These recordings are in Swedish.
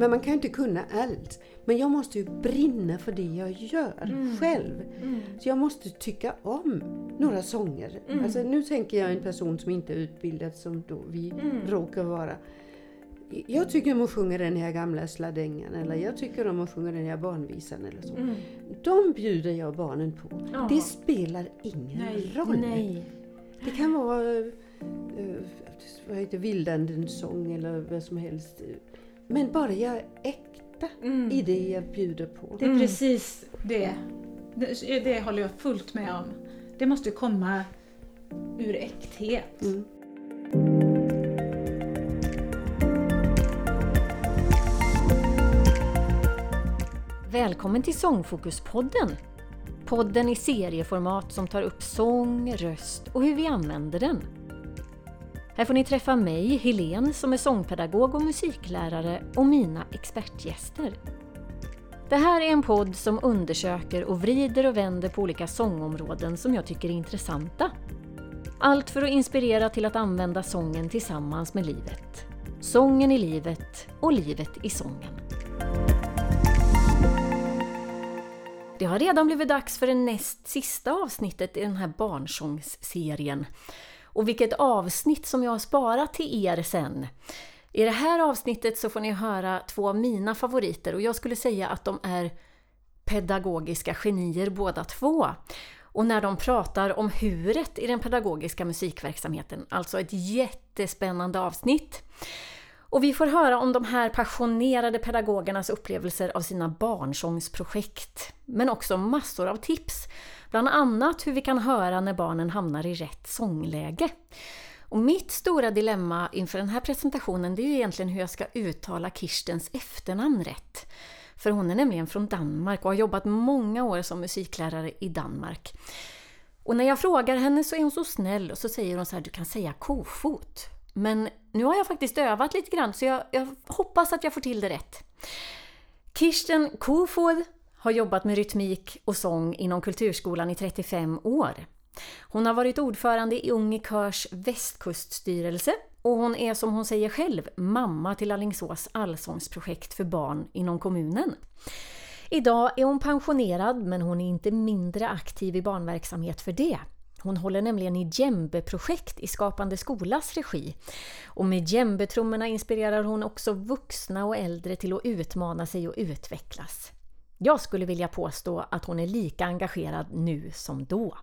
men man kan ju inte kunna allt. Men jag måste ju brinna för det jag gör Mm. själv. Så jag måste tycka om några sånger. Mm. Alltså, nu tänker jag en person som inte är utbildad som då vi Mm. råkar vara. Jag tycker om att sjunga den här gamla sladängan eller jag tycker om att sjunga den här barnvisan eller så. Mm. De bjuder jag barnen på. Ja. Det spelar ingen Nej. roll. Nej. Det kan vara uh, vad heter Vildandens sång eller vad som helst. Men bara jag är äkta Mm. i det jag bjuder på. Det är Mm. precis det. det. Det håller jag fullt med om. Det måste komma ur äkthet. Mm. Välkommen till Sångfokuspodden! Podden i serieformat som tar upp sång, röst och hur vi använder den. Här får ni träffa mig, Helene, som är sångpedagog och musiklärare och mina expertgäster. Det här är en podd som undersöker och vrider och vänder på olika sångområden som jag tycker är intressanta. Allt för att inspirera till att använda sången tillsammans med livet. Sången i livet och livet i sången. Det har redan blivit dags för det näst sista avsnittet i den här barnsångsserien. Och vilket avsnitt som jag har sparat till er sen. I det här avsnittet så får ni höra två av mina favoriter och jag skulle säga att de är pedagogiska genier båda två. Och när de pratar om huret i den pedagogiska musikverksamheten, alltså ett jättespännande avsnitt. Och vi får höra om de här passionerade pedagogernas upplevelser av sina barnsångsprojekt. Men också massor av tips. Bland annat hur vi kan höra när barnen hamnar i rätt sångläge. Och mitt stora dilemma inför den här presentationen det är ju egentligen hur jag ska uttala Kirstens efternamn rätt. För hon är nämligen från Danmark och har jobbat många år som musiklärare i Danmark. Och när jag frågar henne så är hon så snäll och så säger hon så här, du kan säga kofot. Men nu har jag faktiskt övat lite grann så jag, jag hoppas att jag får till det rätt. Kirsten Kofod har jobbat med rytmik och sång inom Kulturskolan i 35 år. Hon har varit ordförande i Unge Körs västkuststyrelse och hon är som hon säger själv mamma till Alingsås allsångsprojekt för barn inom kommunen. Idag är hon pensionerad men hon är inte mindre aktiv i barnverksamhet för det. Hon håller nämligen i djembe-projekt i Skapande skolas regi. Och med djembe inspirerar hon också vuxna och äldre till att utmana sig och utvecklas. Jag skulle vilja påstå att hon är lika engagerad nu som då.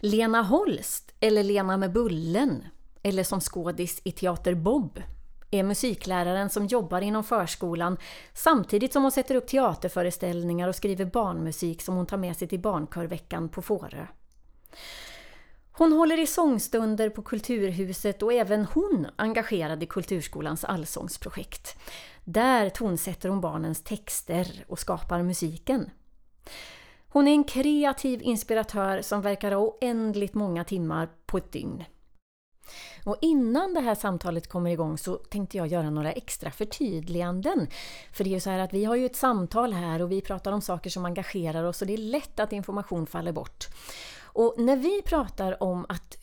Lena Holst, eller Lena med Bullen, eller som skådis i Teater Bob, är musikläraren som jobbar inom förskolan samtidigt som hon sätter upp teaterföreställningar och skriver barnmusik som hon tar med sig till barnkörveckan på Fårö. Hon håller i sångstunder på Kulturhuset och även hon engagerad i Kulturskolans allsångsprojekt. Där tonsätter hon barnens texter och skapar musiken. Hon är en kreativ inspiratör som verkar ha oändligt många timmar på ett dygn. Och innan det här samtalet kommer igång så tänkte jag göra några extra förtydliganden. För det är ju så här att vi har ju ett samtal här och vi pratar om saker som engagerar oss och det är lätt att information faller bort. Och när vi pratar om att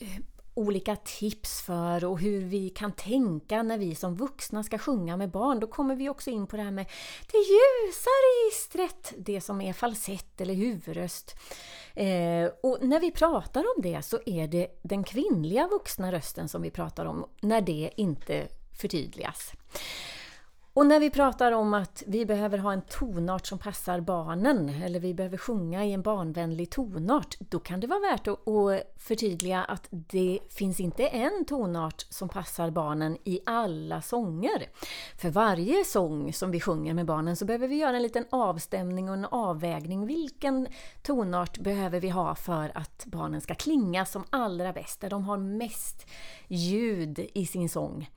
olika tips för och hur vi kan tänka när vi som vuxna ska sjunga med barn, då kommer vi också in på det här med det ljusa registret, det som är falsett eller huvudröst. Eh, och när vi pratar om det så är det den kvinnliga vuxna rösten som vi pratar om när det inte förtydligas. Och när vi pratar om att vi behöver ha en tonart som passar barnen eller vi behöver sjunga i en barnvänlig tonart, då kan det vara värt att, förtydliga att det finns inte en tonart som passar barnen i alla sånger. För varje sång som vi sjunger med barnen så behöver vi göra en liten avstämning och en avvägning. Vilken tonart behöver vi ha för att barnen ska klinga som allra bäst, där de har mest ljud i sin sång.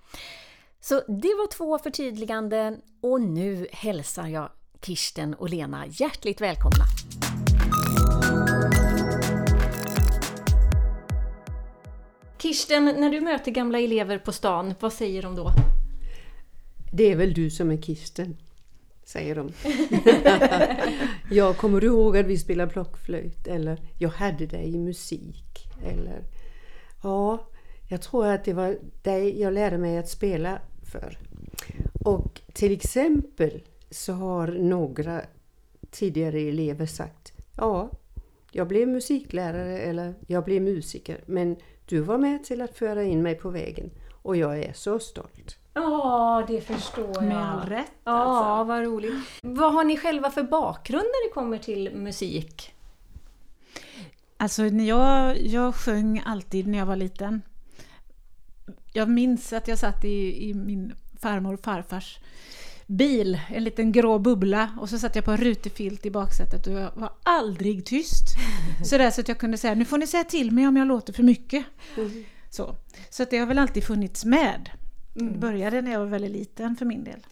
Så det var två förtydliganden och nu hälsar jag Kirsten och Lena hjärtligt välkomna! Kirsten, när du möter gamla elever på stan, vad säger de då? Det är väl du som är Kirsten, säger de. jag kommer du ihåg att vi spelade blockflöjt? Eller jag hade dig i musik? Eller ja, jag tror att det var dig jag lärde mig att spela för. Och till exempel så har några tidigare elever sagt ja, jag blev musiklärare eller jag blev musiker men du var med till att föra in mig på vägen och jag är så stolt. Ja, det förstår jag. Med all rätt Ja, alltså. vad roligt. Vad har ni själva för bakgrund när det kommer till musik? Alltså när jag, jag sjöng alltid när jag var liten. Jag minns att jag satt i, i min farmor och farfars bil, en liten grå bubbla och så satt jag på en rutig filt i baksätet och jag var aldrig tyst. Sådär så att jag kunde säga, nu får ni säga till mig om jag låter för mycket. Så, så att det har väl alltid funnits med. Det började när jag var väldigt liten för min del.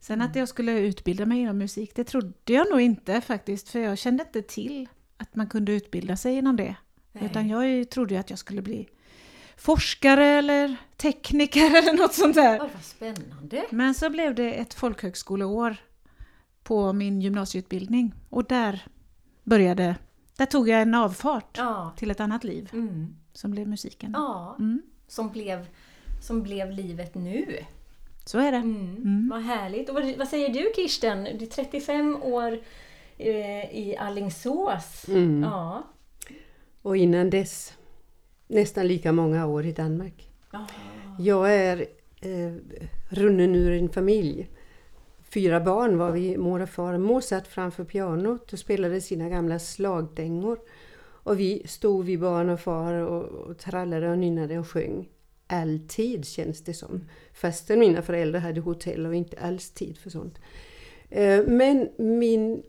Sen att jag skulle utbilda mig inom musik, det trodde jag nog inte faktiskt, för jag kände inte till att man kunde utbilda sig inom det. Nej. Utan jag trodde att jag skulle bli forskare eller tekniker eller något sånt där. Ja, vad spännande. Men så blev det ett folkhögskoleår på min gymnasieutbildning och där började, där tog jag en avfart Ja. till ett annat liv Mm. som blev musiken. Ja, Mm, som blev, som blev livet nu. så är det. Mm. Mm. Vad härligt. Och vad, vad säger du Kirsten? Du är 35 år eh, i Allingsås. Mm. Ja. Och innan dess nästan lika många år i Danmark. Ja. Jag är eh, runnen ur en familj. Fyra barn var vi, mor och far. Mor satt framför pianot och spelade sina gamla slagdängor. Och vi stod vid barn och far och, och trallade och nynnade och sjöng. Alltid känns det som. Fastän mina föräldrar hade hotell och inte alls tid för sånt. Eh, Men min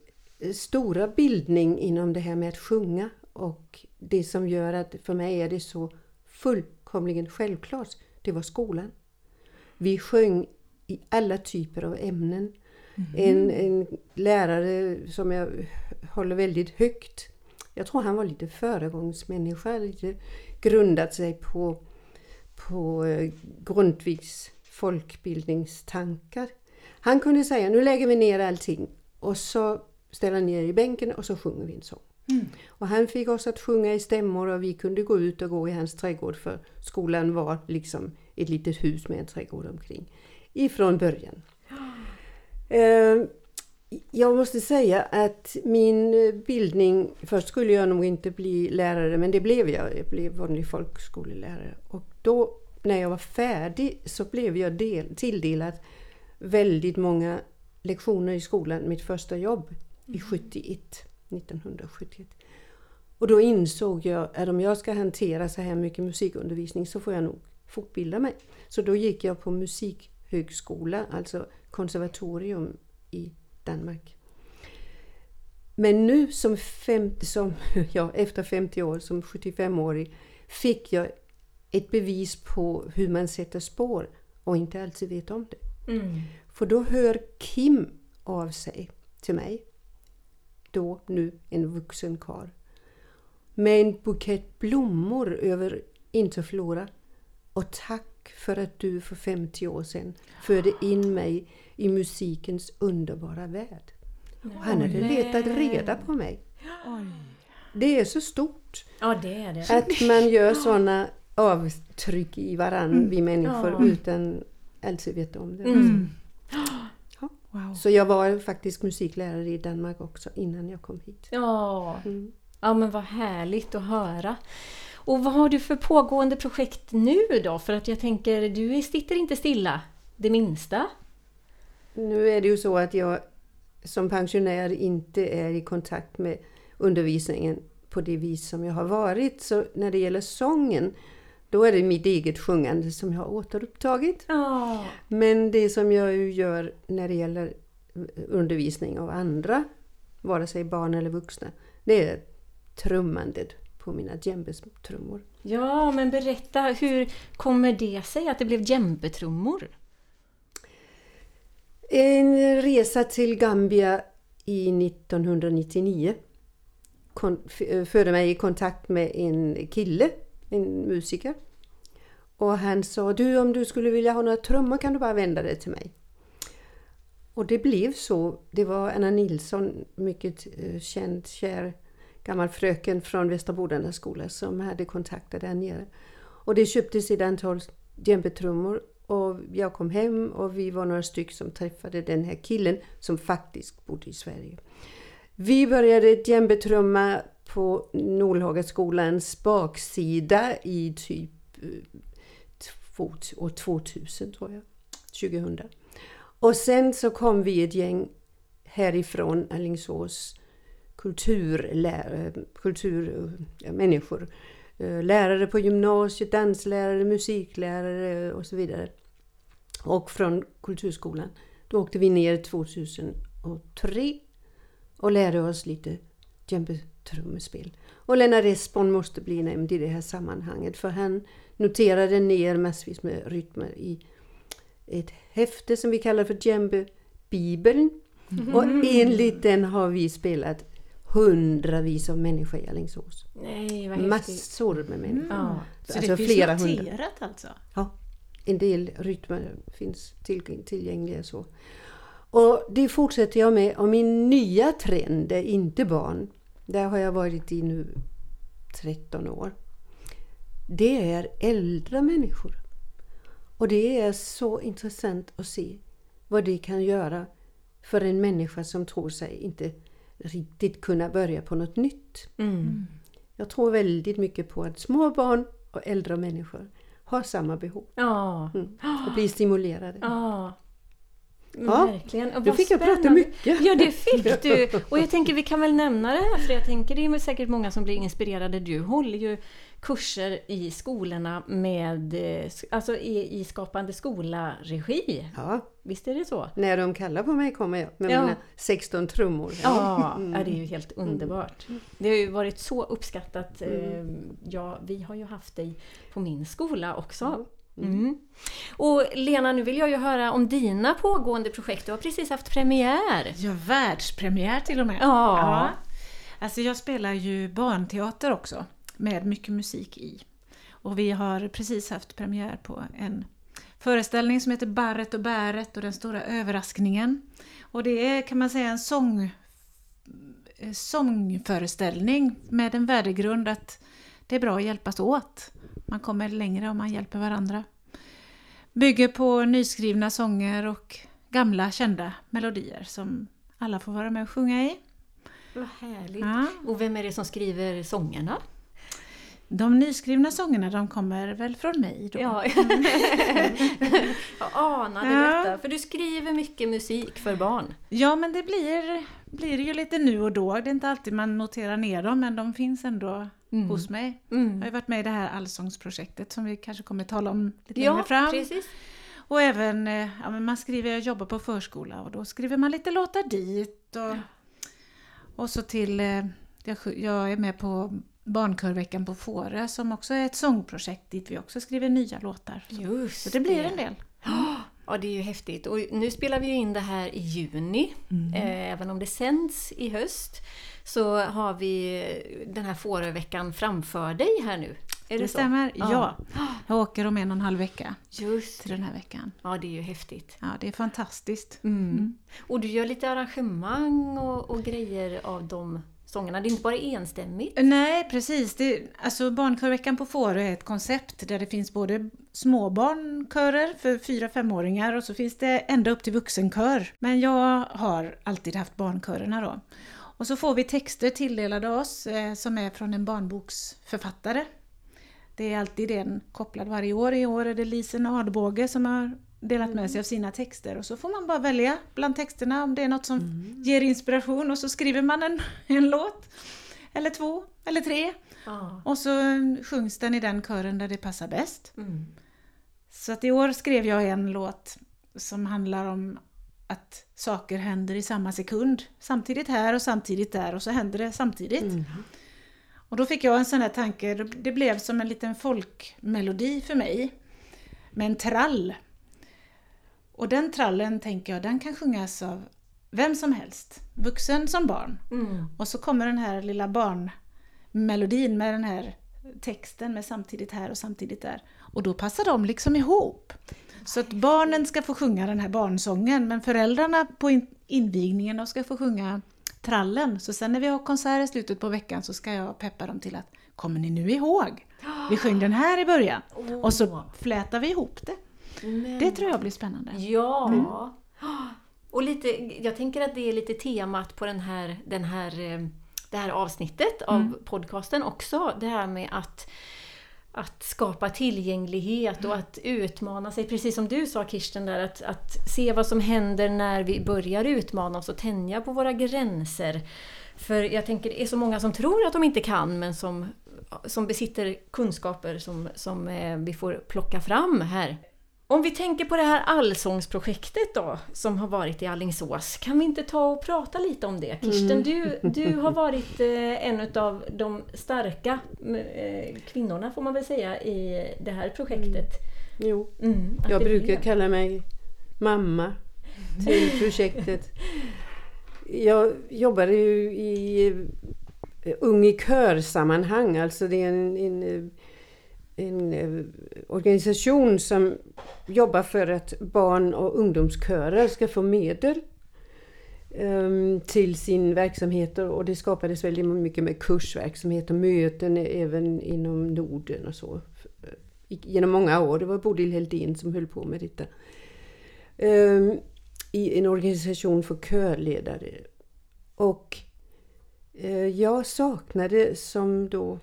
stora bildning inom det här med att sjunga och det som gör att för mig är det så fullkomligen självklart, det var skolan. Vi sjöng i alla typer av ämnen. En, en lärare som jag håller väldigt högt, jag tror han var lite föregångsmänniska, lite grundat sig på, på eh, Grundtvigs folkbildningstankar. Han kunde säga, nu lägger vi ner allting och så ställer ni er i bänken och så sjunger vi en sång. Och han fick oss att sjunga i stämmor och vi kunde gå ut och gå i hans trädgård för skolan var liksom ett litet hus med en trädgård omkring. Ifrån början. Eh, Jag måste säga att min bildning, först skulle jag nog inte bli lärare men det blev jag. Jag blev vanlig folkskolelärare. Och då när jag var färdig så blev jag del, tilldelad väldigt många lektioner i skolan, mitt första jobb i 71, 1971. Och då insåg jag att om jag ska hantera så här mycket musikundervisning så får jag nog fortbilda mig. Så då gick jag på musikhögskola, alltså konservatorium i Danmark. Men nu som, fem, som ja, efter 50 år, som 75-årig, fick jag ett bevis på hur man sätter spår och inte alltid vet om det. Mm. För då hör Kim av sig till mig, då nu en vuxen karl, med en bukett blommor över Interflora och tack för att du för 50 år sedan förde in mig i musikens underbara värld. Och han hade letat reda på mig. Det är så stort Ja, det är det. att man gör sådana avtryck i varann, vi människor, Ja. utan alltid veta om det. Mm. Wow. Så jag var faktiskt musiklärare i Danmark också innan jag kom hit. Ja. Mm. ja, men vad härligt att höra. Och vad har du för pågående projekt nu då? För att jag tänker, du sitter inte stilla det minsta. Nu är det ju så att jag som pensionär inte är i kontakt med undervisningen på det vis som jag har varit. Så när det gäller sången, då är det mitt eget sjungande som jag har återupptagit. Ja. Men det som jag gör när det gäller undervisning av andra, vare sig barn eller vuxna, det är trummandet på mina djembestrummor. Ja, men berätta, hur kommer det sig att det blev djembetrummor? En resa till Gambia i 1999 kon- f- förde mig i kontakt med en kille, en musiker. Och han sa, du om du skulle vilja ha några trummor kan du bara vända dig till mig. Och det blev så. Det var Anna Nilsson, mycket eh, känd, kär gammal fröken från Västra Bodarnas skola som hade kontaktat där nere. Och det köptes ett antal djembetrummor och jag kom hem och vi var några stycken som träffade den här killen som faktiskt bodde i Sverige. Vi började djembetrumma på Nolhagaskolans baksida i typ eh, år 2000 tror jag. 2000. Och sen så kom vi ett gäng härifrån Alingsås kulturlärare, eh, kulturmänniskor. Eh, lärare på gymnasiet, danslärare, musiklärare och så vidare. Och från Kulturskolan. Då åkte vi ner 2003 och lärde oss lite djembe-trummespel. Och Lennart Espon måste bli nämnd i det här sammanhanget för han noterade ner massvis med rytmer i ett häfte som vi kallar för djembe-bibeln. Mm. Och enligt den har vi spelat hundravis av människor i Alingsås. Nej, vad Massor med människor. Mm. Ja. Så alltså det finns flera noterat hundra. alltså? Ja, en del rytmer finns tillgängliga så. Och det fortsätter jag med. Och min nya trend är inte barn. Där har jag varit i nu 13 år. Det är äldre människor. Och det är så intressant att se vad det kan göra för en människa som tror sig inte riktigt kunna börja på något nytt. Mm. Jag tror väldigt mycket på att små barn och äldre människor har samma behov. Ja. Mm. Och blir stimulerade. Ja. Ja, Verkligen. Och då fick jag prata mycket. Ja, det fick du. Och jag tänker vi kan väl nämna det här för jag tänker det är säkert många som blir inspirerade. Du håller ju kurser i skolorna med, eh, alltså i, i Skapande skola-regi. Ja. Visst är det så? När de kallar på mig kommer jag med ja. mina 16 trummor. Ja, mm. det är ju helt underbart. Det har ju varit så uppskattat. Mm. Eh, ja, vi har ju haft dig på min skola också. Mm. Mm. Och Lena, nu vill jag ju höra om dina pågående projekt. Du har precis haft premiär. Ja, världspremiär till och med. Ja. ja. Alltså jag spelar ju barnteater också med mycket musik i. Och vi har precis haft premiär på en föreställning som heter Barret och bäret och den stora överraskningen. Och det är kan man säga en sång, eh, sångföreställning med en värdegrund att det är bra att hjälpas åt. Man kommer längre om man hjälper varandra. Bygger på nyskrivna sånger och gamla kända melodier som alla får vara med och sjunga i. Vad härligt! Ja. Och vem är det som skriver sångerna? De nyskrivna sångerna de kommer väl från mig då. Ja. jag anade ja. detta, för du skriver mycket musik för barn. Ja, men det blir, blir ju lite nu och då. Det är inte alltid man noterar ner dem, men de finns ändå mm. hos mig. Mm. Jag har ju varit med i det här allsångsprojektet som vi kanske kommer tala om lite ja, längre fram. Precis. Och även, eh, ja, men man skriver, jag jobbar på förskola och då skriver man lite låtar dit. Och, och så till, eh, jag, jag är med på Barnkörveckan på Fårö som också är ett sångprojekt dit vi också skriver nya låtar. Just så det blir en del. Ja, det är ju häftigt. Och nu spelar vi in det här i juni. Mm. Eh, även om det sänds i höst så har vi den här Fåröveckan framför dig här nu. Är det, det stämmer, ja. ja. Jag åker om en och en halv vecka Just. till den här veckan. Ja, det är ju häftigt. Ja, det är fantastiskt. Mm. Mm. Och du gör lite arrangemang och, och grejer av de sångerna. Det är inte bara enstämmigt. Nej, precis. Det, alltså Barnkörveckan på Fårö är ett koncept där det finns både småbarnkörer för 4-5-åringar och så finns det ända upp till vuxenkör. Men jag har alltid haft barnkörerna då. Och så får vi texter tilldelade oss eh, som är från en barnboksförfattare. Det är alltid en kopplad varje år. I år är det Lisen Adbåge som har delat med sig av sina texter och så får man bara välja bland texterna om det är något som mm. ger inspiration och så skriver man en, en låt. Eller två, eller tre. Ah. Och så sjungs den i den kören där det passar bäst. Mm. Så att i år skrev jag en låt som handlar om att saker händer i samma sekund. Samtidigt här och samtidigt där och så händer det samtidigt. Mm. Och då fick jag en sån här tanke, det blev som en liten folkmelodi för mig. Med en trall. Och den trallen tänker jag, den kan sjungas av vem som helst, vuxen som barn. Mm. Och så kommer den här lilla barnmelodin med den här texten med samtidigt här och samtidigt där. Och då passar de liksom ihop. Så att barnen ska få sjunga den här barnsången men föräldrarna på invigningen ska få sjunga trallen. Så sen när vi har konsert i slutet på veckan så ska jag peppa dem till att Kommer ni nu ihåg? Vi sjöng den här i början. Och så flätar vi ihop det. Men- Det tror jag blir spännande. Ja. Och lite, jag tänker att det är lite temat på den här, den här, eh, det här avsnittet av podcasten också. Det här med att, att skapa tillgänglighet och att utmana sig. Precis som du sa Kirsten, där, att, att se vad som händer när vi börjar utmana oss och tänja på våra gränser. För jag tänker det är så många som tror att de inte kan men som, som besitter kunskaper som, som eh, vi får plocka fram här. Om vi tänker på det här allsångsprojektet då, som har varit i Allingsås. Kan vi inte ta och prata lite om det? Kirsten, du, du har varit eh, en av de starka eh, kvinnorna, får man väl säga, i det här projektet. Jo, Mm, jag det brukar blev- kalla mig mamma till projektet. Jag jobbade ju i eh, Ung i kör-sammanhang, alltså det är en, en, en eh, organisation som jobbar för att barn och ungdomskörer ska få medel ehm, till sin verksamhet och det skapades väldigt mycket med kursverksamhet och möten även inom Norden och så. Genom många år. Det var Bodil Heldén som höll på med detta. Ehm, I en organisation för körledare. Och eh, jag saknade som då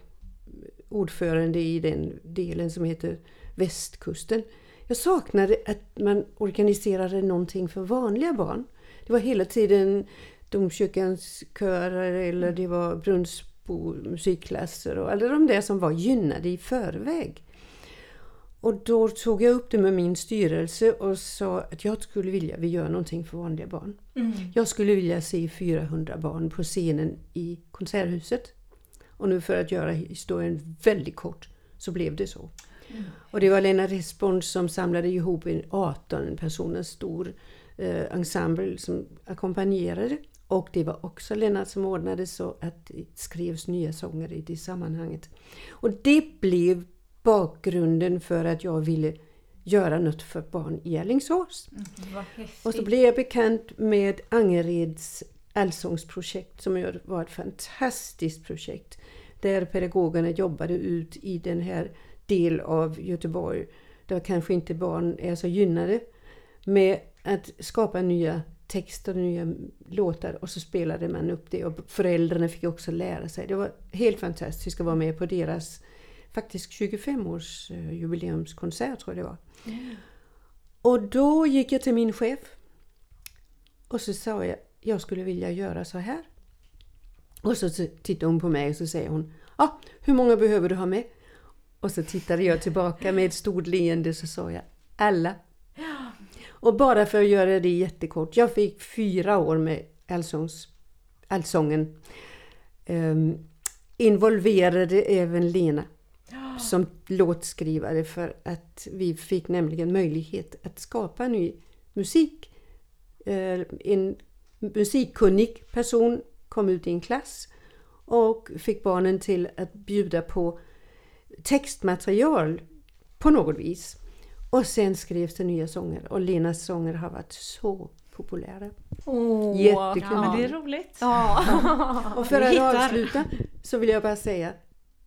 ordförande i den delen som heter Västkusten. Jag saknade att man organiserade någonting för vanliga barn. Det var hela tiden domkyrkans körer eller det var Brunnsbo musikklasser och alla de där som var gynnade i förväg. Och då tog jag upp det med min styrelse och sa att jag skulle vilja vi gör någonting för vanliga barn. Jag skulle vilja se 400 barn på scenen i Konserthuset. Och nu för att göra historien väldigt kort så blev det så. Och det var Lena Respons som samlade ihop en 18 personers stor eh, ensemble som ackompanjerade. Och det var också Lennart som ordnade så att det skrevs nya sånger i det sammanhanget. Och det blev bakgrunden för att jag ville göra något för barn i Alingsås. Häftigt. Och så blev jag bekant med Angereds allsångsprojekt som var ett fantastiskt projekt. Där pedagogerna jobbade ut i den här del av Göteborg där kanske inte barn är så gynnade med att skapa nya texter och nya låtar och så spelade man upp det och föräldrarna fick också lära sig. Det var helt fantastiskt att vara med på deras faktiskt 25-års eh, jubileumskonsert tror jag det var. Och då gick jag till min chef och så sa jag, jag skulle vilja göra så här. Och så tittade hon på mig och så säger hon, ah, hur många behöver du ha med? Och så tittade jag tillbaka med ett stort leende så sa jag, alla. Och bara för att göra det jättekort, jag fick fyra år med allsångs, allsången. Um, involverade även Lena som låtskrivare för att vi fick nämligen möjlighet att skapa ny musik. Ehm, en musikkunnig person kom ut i en klass och fick barnen till att bjuda på textmaterial på något vis. Och sen skrevs det nya sånger och Lenas sånger har varit så populära. Åh, Jättekul. Ja, men det är roligt. Ja. Och för att avsluta så vill jag bara säga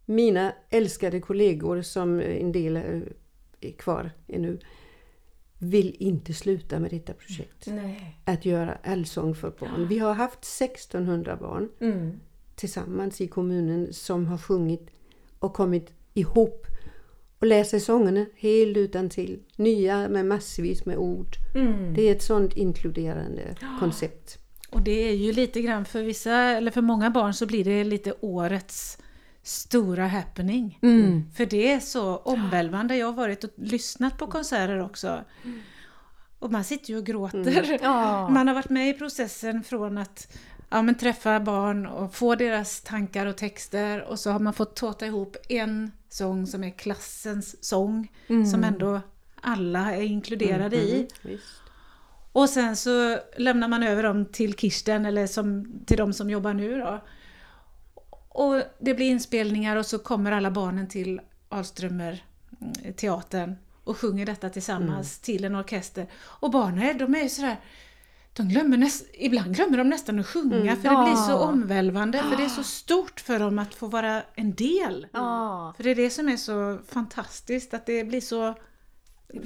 mina älskade kollegor som en del eh, är kvar ännu vill inte sluta med detta projekt. Nej. Att göra allsång för barn. Vi har haft 1600 barn Mm. tillsammans i kommunen som har sjungit och kommit ihop och läser sångerna helt utan till. Nya med massvis med ord. Mm. Det är ett sånt inkluderande koncept. Och det är ju lite grann för vissa, eller för många barn så blir det lite årets stora happening. Mm. För det är så omvälvande. Jag har varit och lyssnat på konserter också. Och man sitter ju och gråter. Ja. Man har varit med i processen från att ja, men träffa barn och få deras tankar och texter och så har man fått tåta ihop en sång som är klassens sång som ändå alla är inkluderade i. Visst. Och sen så lämnar man över dem till Kirsten eller som, till de som jobbar nu då. Och det blir inspelningar och så kommer alla barnen till Alströmer mm, teatern och sjunger detta tillsammans till en orkester. Och barnen de är ju sådär de glömmer näst, ibland glömmer de nästan att sjunga för det blir så omvälvande, för det är så stort för dem att få vara en del. Ja. För det är det som är så fantastiskt, att det blir så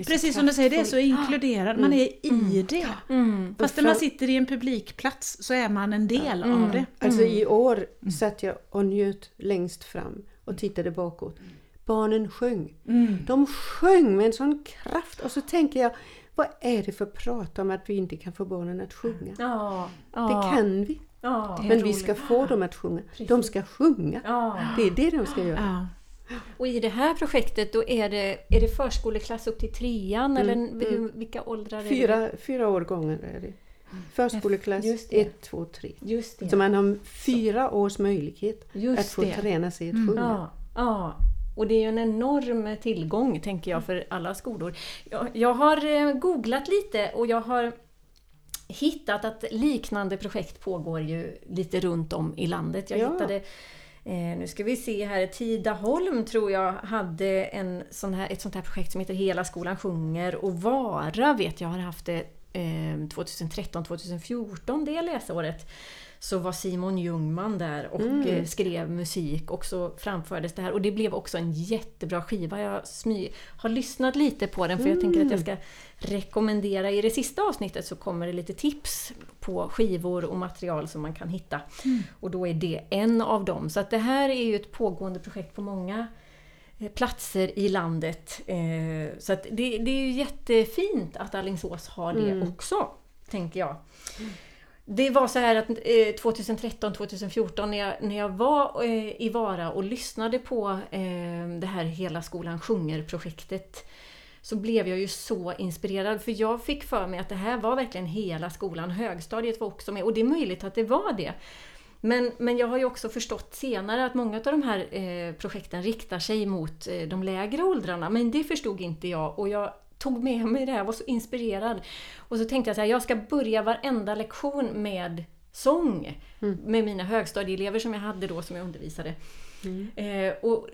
Precis som du säger, det är så inkluderad, man är i det. Mm. Fast när man sitter i en publikplats så är man en del av det. Alltså i år Mm. satt jag och njöt längst fram och tittade bakåt. Barnen sjöng. Mm. De sjöng med en sån kraft och så tänker jag, vad är det för prat om att vi inte kan få barnen att sjunga? Ja, Det kan vi, ja, men vi ska få dem att sjunga. De ska sjunga. ja. Det är det de ska göra. Och i det här projektet då är det, är det förskoleklass upp till trean eller hur, vilka åldrar är det? Fyra, fyra årgångar är det. Förskoleklass Just det. 1, 2, 3. Just det. Så man har fyra års möjlighet Just att få det. träna sig att Mm. sjunga. Ja, ja. Och det är ju en enorm tillgång, tänker jag, för alla skolor. Jag, jag har eh, googlat lite och jag har hittat att liknande projekt pågår ju lite runt om i landet. Jag Ja. hittade Eh, nu ska vi se här, Tidaholm tror jag hade en sån här, ett sånt här projekt som heter Hela skolan sjunger. Och Vara vet jag har haft det eh, 2013-2014 det läsåret. Så var Simon Ljungman där och eh, skrev musik och så framfördes det här och det blev också en jättebra skiva. Jag smy, har lyssnat lite på den för jag tänker att jag ska rekommendera. I det sista avsnittet så kommer det lite tips på skivor och material som man kan hitta. Och då är det en av dem. Så att det här är ju ett pågående projekt på många eh, platser i landet. Eh, Så det, det är ju jättefint att Alingsås har det också, tänker jag. Det var så här att eh, 2013-2014 när jag, när jag var eh, i Vara och lyssnade på eh, det här Hela skolan sjunger-projektet så blev jag ju så inspirerad för jag fick för mig att det här var verkligen hela skolan. Högstadiet var också med och det är möjligt att det var det. Men, men jag har ju också förstått senare att många av de här eh, projekten riktar sig mot eh, de lägre åldrarna men det förstod inte jag och jag tog med mig det här, var så inspirerad. Och så tänkte jag så här, jag ska börja varenda lektion med sång med mina högstadieelever som jag hade då som jag undervisade. Eh, och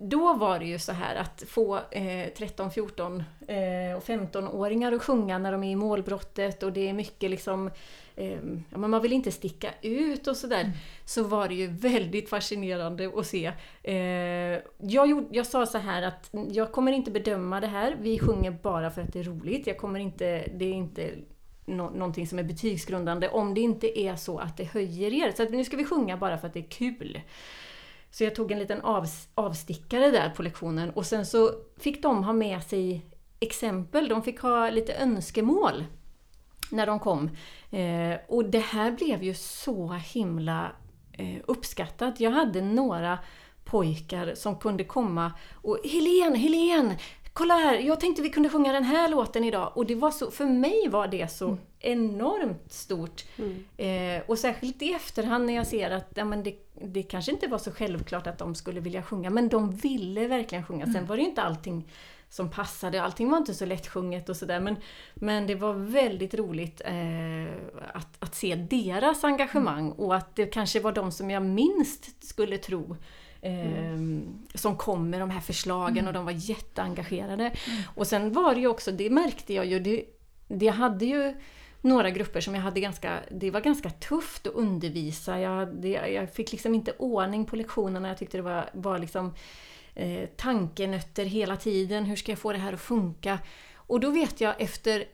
då var det ju så här att få eh, 13, 14 eh, och 15-åringar att sjunga när de är i målbrottet och det är mycket liksom ja, men man vill inte sticka ut och sådär. Så var det ju väldigt fascinerande att se. Eh, jag, gjorde, jag sa så här att jag kommer inte bedöma det här, vi sjunger bara för att det är roligt. Jag kommer inte, det är inte nå- någonting som är betygsgrundande om det inte är så att det höjer er. Så att nu ska vi sjunga bara för att det är kul. Så jag tog en liten avs- avstickare där på lektionen och sen så fick de ha med sig exempel, de fick ha lite önskemål när de kom. Eh, och det här blev ju så himla eh, uppskattat. Jag hade några pojkar som kunde komma och Helen, Helen! Kolla här, jag tänkte vi kunde sjunga den här låten idag. Och det var så, för mig var det så enormt stort. Eh, och särskilt i efterhand när jag ser att ja, men det, det kanske inte var så självklart att de skulle vilja sjunga, men de ville verkligen sjunga. Sen var det ju inte allting som passade, allting var inte så lättsjunget och sådär men, men det var väldigt roligt eh, att, att se deras engagemang och att det kanske var de som jag minst skulle tro eh, som kom med de här förslagen och de var jätteengagerade. Och sen var det ju också, det märkte jag ju, det, det hade ju några grupper som jag hade ganska, det var ganska tufft att undervisa. Jag, det, jag fick liksom inte ordning på lektionerna, jag tyckte det var, var liksom eh, tankenötter hela tiden. Hur ska jag få det här att funka? Och då vet jag efter,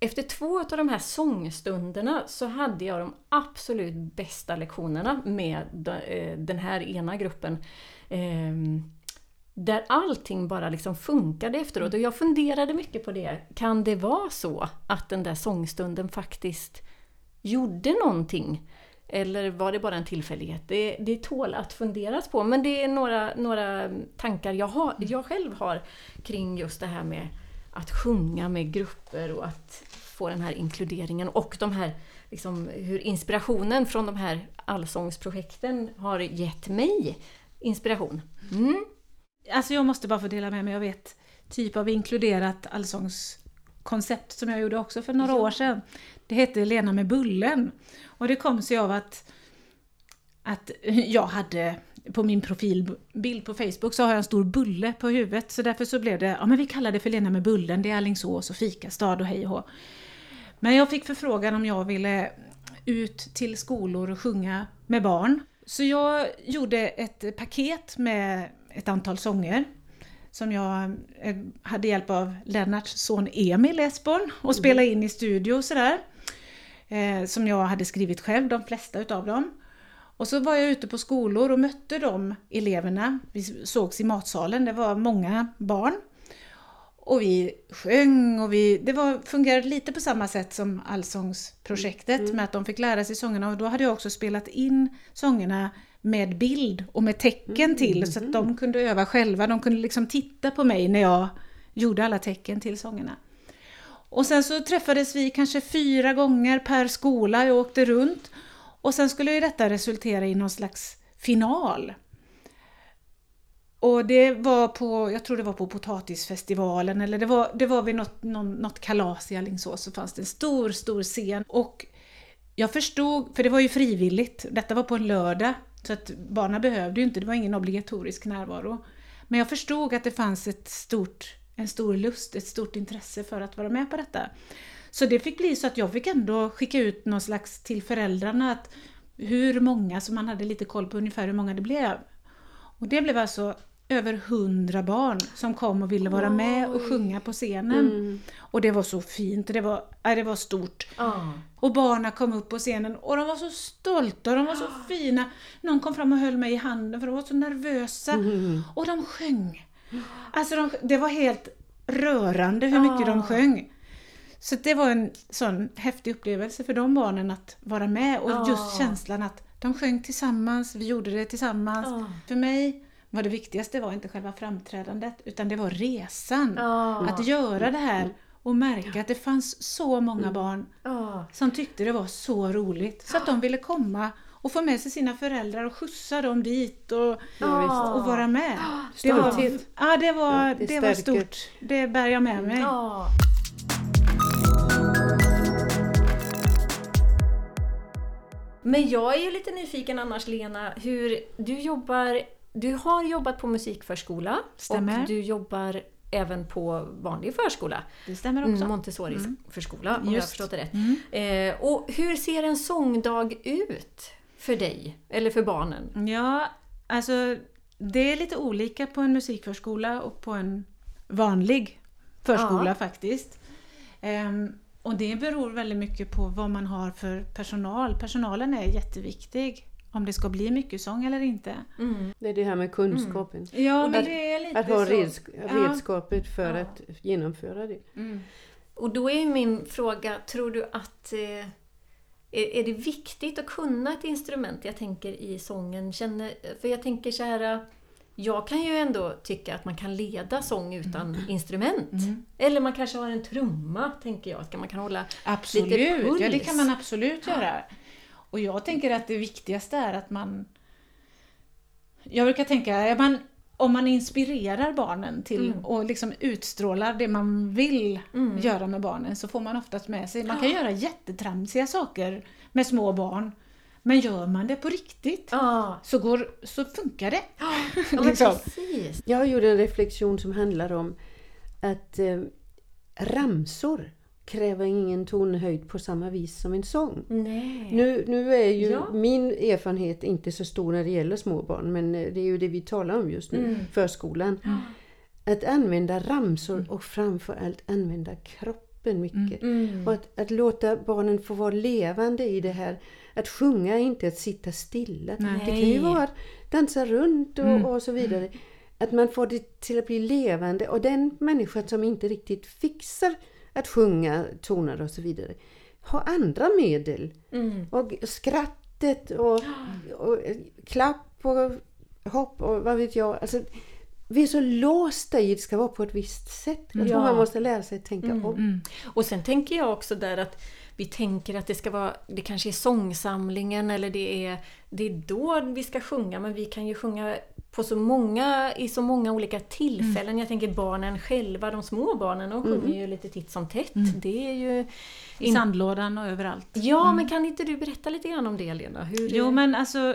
efter två av de här sångstunderna så hade jag de absolut bästa lektionerna med de, eh, den här ena gruppen. Ehm, där allting bara liksom funkade efteråt. Och jag funderade mycket på det. Kan det vara så att den där sångstunden faktiskt gjorde någonting? Eller var det bara en tillfällighet? Det, det tål att funderas på. Men det är några, några tankar jag, har, jag själv har kring just det här med att sjunga med grupper och att få den här inkluderingen och de här, liksom, hur inspirationen från de här allsångsprojekten har gett mig inspiration. Mm. Alltså jag måste bara få dela med mig, jag vet typ av inkluderat allsångskoncept som jag gjorde också för några år sedan. Det hette Lena med bullen. Och det kom sig av att, att jag hade på min profilbild på Facebook så har jag en stor bulle på huvudet så därför så blev det, ja men vi kallar det för Lena med bullen, det är Alingsås och fikastad och hej och. Men jag fick förfrågan om jag ville ut till skolor och sjunga med barn. Så jag gjorde ett paket med ett antal sånger som jag eh, hade hjälp av Lennarts son Emil Esborn och spela in i studio och sådär. Eh, som jag hade skrivit själv, de flesta utav dem. Och så var jag ute på skolor och mötte de eleverna. Vi sågs i matsalen, det var många barn. Och vi sjöng och vi, det var, fungerade lite på samma sätt som Allsångsprojektet mm. med att de fick lära sig sångerna och då hade jag också spelat in sångerna med bild och med tecken mm. till så att de kunde öva själva. De kunde liksom titta på mig när jag gjorde alla tecken till sångerna. Och sen så träffades vi kanske fyra gånger per skola, jag åkte runt. Och sen skulle ju detta resultera i någon slags final. Och det var på, jag tror det var på potatisfestivalen eller det var, det var vid något, någon, något kalas i Alingsås så fanns det en stor, stor scen. Och jag förstod, för det var ju frivilligt, detta var på en lördag, så att barnen behövde ju inte, det var ingen obligatorisk närvaro. Men jag förstod att det fanns ett stort, en stor lust, ett stort intresse för att vara med på detta. Så det fick bli så att jag fick ändå skicka ut någon slags till föräldrarna att hur många, så man hade lite koll på ungefär hur många det blev. Och det blev alltså över hundra barn som kom och ville vara Oj. med och sjunga på scenen. Mm. Och det var så fint, det var, äh, det var stort. Ah. Och barnen kom upp på scenen och de var så stolta, de var så ah. fina. Någon kom fram och höll mig i handen för de var så nervösa. Mm. Och de sjöng. Alltså de, det var helt rörande hur mycket ah. de sjöng. Så det var en sån häftig upplevelse för de barnen att vara med och just känslan att de sjöng tillsammans, vi gjorde det tillsammans. För mig var det viktigaste var inte själva framträdandet utan det var resan. Oh. Att göra det här och märka att det fanns så många mm. barn oh. som tyckte det var så roligt så att de ville komma och få med sig sina föräldrar och skjutsa dem dit och, oh. och vara med. Det var, ja, det var, ja, det, det var stort. Det bär jag med mig. Men jag är ju lite nyfiken annars Lena, hur du jobbar du har jobbat på musikförskola Stämmer. och du jobbar även på vanlig förskola. Det stämmer också. Montessori mm. om Just. jag har förstått det rätt. Mm. Eh, och hur ser en sångdag ut för dig eller för barnen? Ja, alltså det är lite olika på en musikförskola och på en vanlig förskola ja. faktiskt. Um, och det beror väldigt mycket på vad man har för personal. Personalen är jätteviktig om det ska bli mycket sång eller inte. Mm. Det är det här med kunskapen. Mm. Ja, men att, det är lite att ha redsk redskapet ja. för ja. att genomföra det. Mm. Och då är min fråga, tror du att eh, är, det viktigt att kunna ett instrument? Jag tänker i sången. Känner, för jag tänker så här jag kan ju ändå tycka att man kan leda sång utan mm. instrument. Mm. Eller man kanske har en trumma, tänker jag. Ska man kan hålla absolut. lite puls. Ja, det kan man absolut göra. Och jag tänker att det viktigaste är att man... Jag brukar tänka, man, om man inspirerar barnen till mm. och liksom utstrålar det man vill mm. göra med barnen så får man oftast med sig, man kan göra jättetramsiga saker med små barn. Men gör man det på riktigt ja. så, går, så funkar det. Ja, liksom. precis. Jag gjorde en reflektion som handlar om att eh, ramsor kräver ingen tonhöjd på samma vis som en sång. Nej. Nu, nu är ju ja. min erfarenhet inte så stor när det gäller småbarn men eh, det är ju det vi talar om just nu, mm. förskolan. Mm. Att använda ramsor mm. och framförallt använda kroppen mycket. Mm. mm. Och att, att, låta barnen få vara levande i det här. Att sjunga är inte att sitta stilla. Nej. Det kan ju vara att dansa runt och, mm. och så vidare. Att man får det till att bli levande och den människa som inte riktigt fixar att sjunga toner och så vidare. Ha andra medel. Mm. Och skrattet och, och, klapp och hopp och vad vet jag. Alltså, vi är så låsta i att det ska vara på ett visst sätt. Jag tror ja. man måste lära sig att tänka mm. om. Mm. Och sen tänker jag också där att vi tänker att det ska vara, det kanske är sångsamlingen eller det är, det är då vi ska sjunga men vi kan ju sjunga på så många, i så många olika tillfällen. Mm. Jag tänker barnen själva, de små barnen, de sjunger mm. ju lite titt som tätt. Mm. Det är ju... I sandlådan och överallt. Ja, mm. men kan inte du berätta lite grann om det Lena? Hur jo, men alltså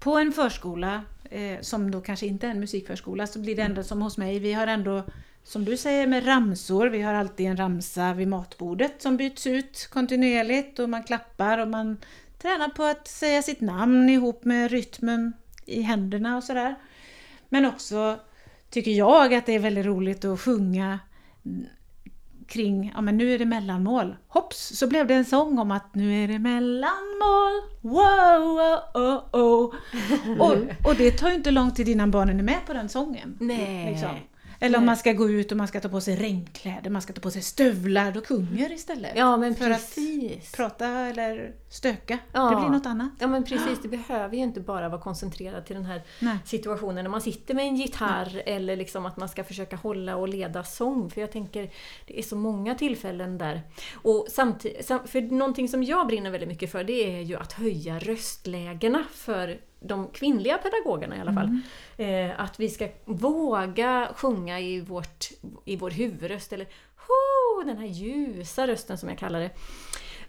på en förskola, eh, som då kanske inte är en musikförskola, så blir det ändå som hos mig. Vi har ändå, som du säger, med ramsor. Vi har alltid en ramsa vid matbordet som byts ut kontinuerligt och man klappar och man tränar på att säga sitt namn ihop med rytmen i händerna och sådär. Men också tycker jag att det är väldigt roligt att sjunga kring, ja men nu är det mellanmål. Hopps, så blev det en sång om att nu är det mellanmål. Wow, oh, oh, oh. och, och det tar ju inte lång tid innan barnen är med på den sången. Nej. Liksom. Eller om man ska gå ut och man ska ta på sig regnkläder, man ska ta på sig stövlar, då sjunger istället. Ja men För att precis. Prata eller stöka, Ja. det blir något annat. Ja men precis, det behöver ju inte bara vara koncentrerat till den här Nej. situationen när man sitter med en gitarr eller liksom att man ska försöka hålla och leda sång. För jag tänker, det är så många tillfällen där. Och samtidigt, för någonting som jag brinner väldigt mycket för det är ju att höja röstlägena för de kvinnliga pedagogerna i alla fall. Eh, att vi ska våga sjunga i, vårt, i vår huvudröst eller ho, den här ljusa rösten som jag kallar det.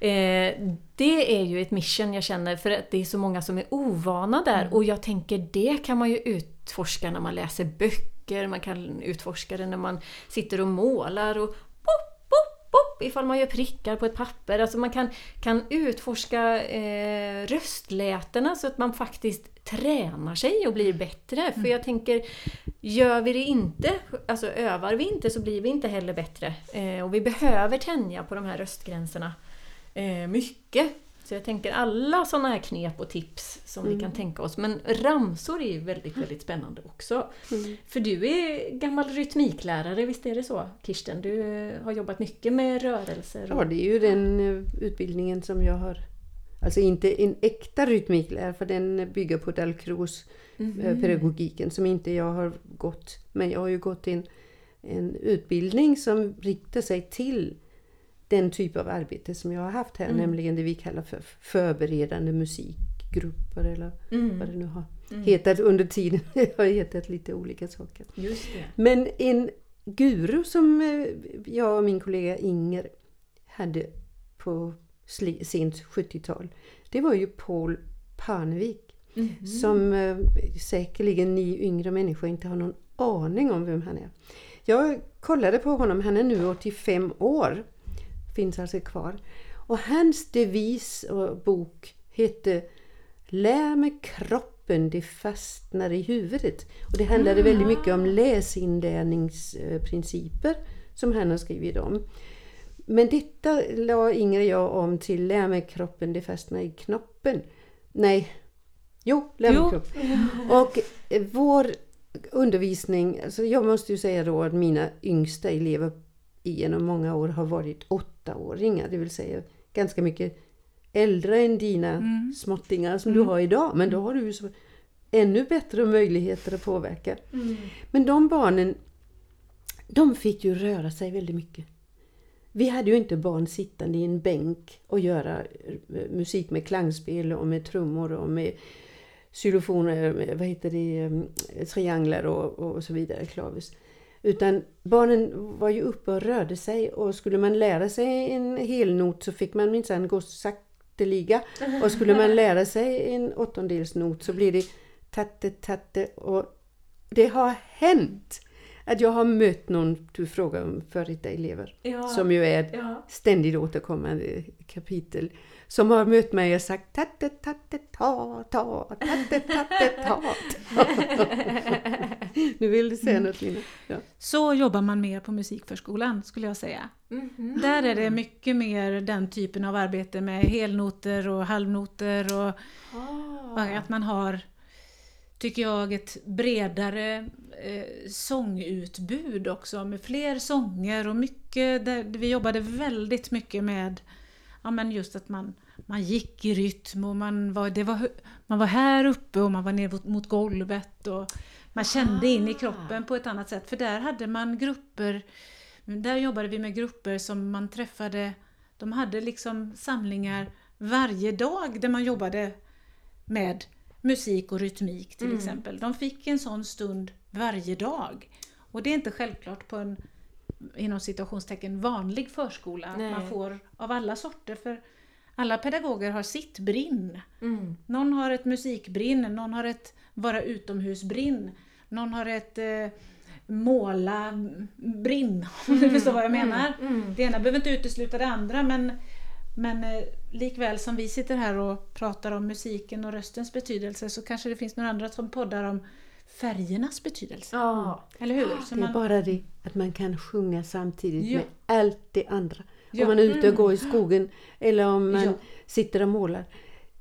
Eh, det är ju ett mission jag känner för att det är så många som är ovana där och jag tänker det kan man ju utforska när man läser böcker, man kan utforska det när man sitter och målar och pop, pop, pop ifall man gör prickar på ett papper. Alltså man kan, kan utforska eh, röstlätena så att man faktiskt tränar sig och blir bättre. För jag tänker, gör vi det inte, alltså övar vi inte så blir vi inte heller bättre. Eh, och vi behöver tänja på de här röstgränserna eh, mycket. Så jag tänker alla sådana här knep och tips som vi kan tänka oss. Men ramsor är ju väldigt, väldigt spännande också. För du är gammal rytmiklärare, visst är det så Kirsten? Du har jobbat mycket med rörelser. Ja, Och... det är ju den eh, utbildningen som jag har. Alltså inte en äkta rytmiklärare för den bygger på Dalcroze eh, pedagogiken som inte jag har gått. Men jag har ju gått en, en utbildning som riktar sig till den typ av arbete som jag har haft här, nämligen det vi kallar för förberedande musikgrupper eller vad det nu har hetat under tiden. Det har hetat lite olika saker. Men en guru som eh, jag och min kollega Inger hade på sent 70-tal, det var ju Paul Parnevik. Som eh, säkerligen ni yngre människor inte har någon aning om vem han är. Jag kollade på honom, han är nu 85 år. Finns alltså kvar. Och hans devis och bok hette Lär med kroppen, det fastnar i huvudet. Och det handlade väldigt mycket om läsinlärningsprinciper som han har skrivit om. Men detta la Inger och jag om till Lär med kroppen, det fastnar i knoppen. Nej, jo, Lär med Jo. kroppen. Och eh, vår undervisning, alltså jag måste ju säga då att mina yngsta elever genom många år har varit åttaåringar, det vill säga ganska mycket äldre än dina småttingar som du har idag. Men då har du så ännu bättre möjligheter att påverka. Men de barnen, de fick ju röra sig väldigt mycket. Vi hade ju inte barn sittande i en bänk och göra eh, musik med klangspel och med trummor och med xylofoner, vad heter det, eh, trianglar och, och så vidare, klavis. Utan barnen var ju uppe och rörde sig och skulle man lära sig en helnot så fick man minsann gå sakteliga. Och skulle man lära sig en åttondelsnot så blir det tatte tatte och det har hänt att jag har mött någon, du frågar om före detta elever, Ja. som ju är ett Ja. ständigt återkommande kapitel, som har mött mig och sagt tatte tatte ta ta tatte tatte ta ta. Nu vill du säga något Lina? Ja. Så jobbar man mer på musikförskolan skulle jag säga. Mhm. Där är det mycket mer den typen av arbete med helnoter och halvnoter och och att man har, tycker jag, ett bredare eh, sångutbud också med fler sånger och mycket, där vi jobbade väldigt mycket med ja, men just att man, man gick i rytm och man var, det var, man var här uppe och man var ner mot, golvet och man kände in i kroppen på ett annat sätt. För där hade man grupper, där jobbade vi med grupper som man träffade, de hade liksom samlingar varje dag där man jobbade med musik och rytmik till exempel. De fick en sån stund varje dag. Och det är inte självklart på en inom citationstecken vanlig förskola att Nej. man får av alla sorter för alla pedagoger har sitt brinn. Mm. Någon har ett musikbrinn, någon har ett vara utomhusbrinn, någon har ett eh, måla brinn, om du förstår vad jag menar. Mm. Det ena behöver inte utesluta det andra men, men eh, likväl som vi sitter här och pratar om musiken och röstens betydelse så kanske det finns några andra som poddar om färgernas betydelse. Ja. Eller hur? Så Det är man, bara det att man kan sjunga samtidigt Ja. med allt det andra. Ja. Om man är ute och går i skogen eller om man Ja. sitter och målar.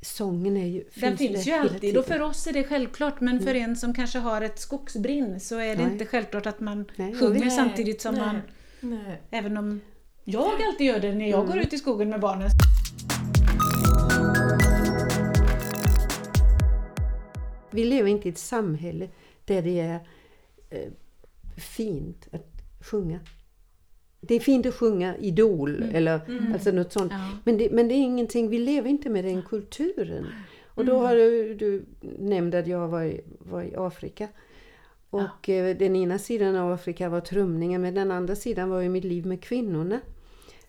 Sången är ju, den finns ju alltid och för oss är det självklart men för en som kanske har ett skogsbrinn så är det Nej. inte självklart att man Nej, sjunger samtidigt som Nej. man Nej. Även om jag alltid gör det när jag går ut i skogen med barnen. Vi lever inte i ett samhälle där det är eh, fint att sjunga. Det är fint att sjunga Idol eller alltså något sånt. Ja. Men, det, men det är ingenting, vi lever inte med den kulturen. Och då har du, du nämnt att jag var i, var i Afrika. Och eh, den ena sidan av Afrika var trumningen men den andra sidan var ju mitt liv med kvinnorna.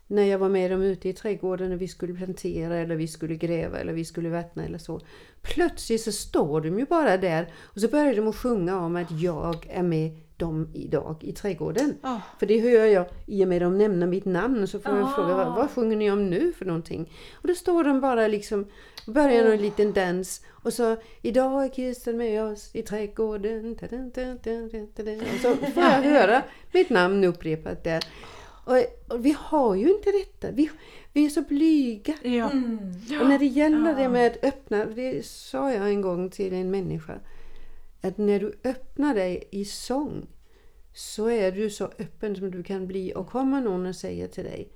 När jag var med dem ute i trädgården och vi skulle plantera eller vi skulle gräva eller vi skulle vattna eller så. Plötsligt så står de ju bara där och så börjar de att sjunga om att jag är med dem idag i trädgården. Ja. För det hör jag i och med att de nämner mitt namn så får jag Ah. fråga vad, vad sjunger ni om nu för någonting? Och då står de bara liksom börjar en liten dans och så idag är Kirsten med oss i trädgården. Och så får jag höra mitt namn upprepat där. Och, och vi har ju inte detta. Vi, vi är så blyga. Ja. Och när det gäller det med att öppna, det sa jag en gång till en människa, att när du öppnar dig i sång så är du så öppen som du kan bli och kommer någon och säger till dig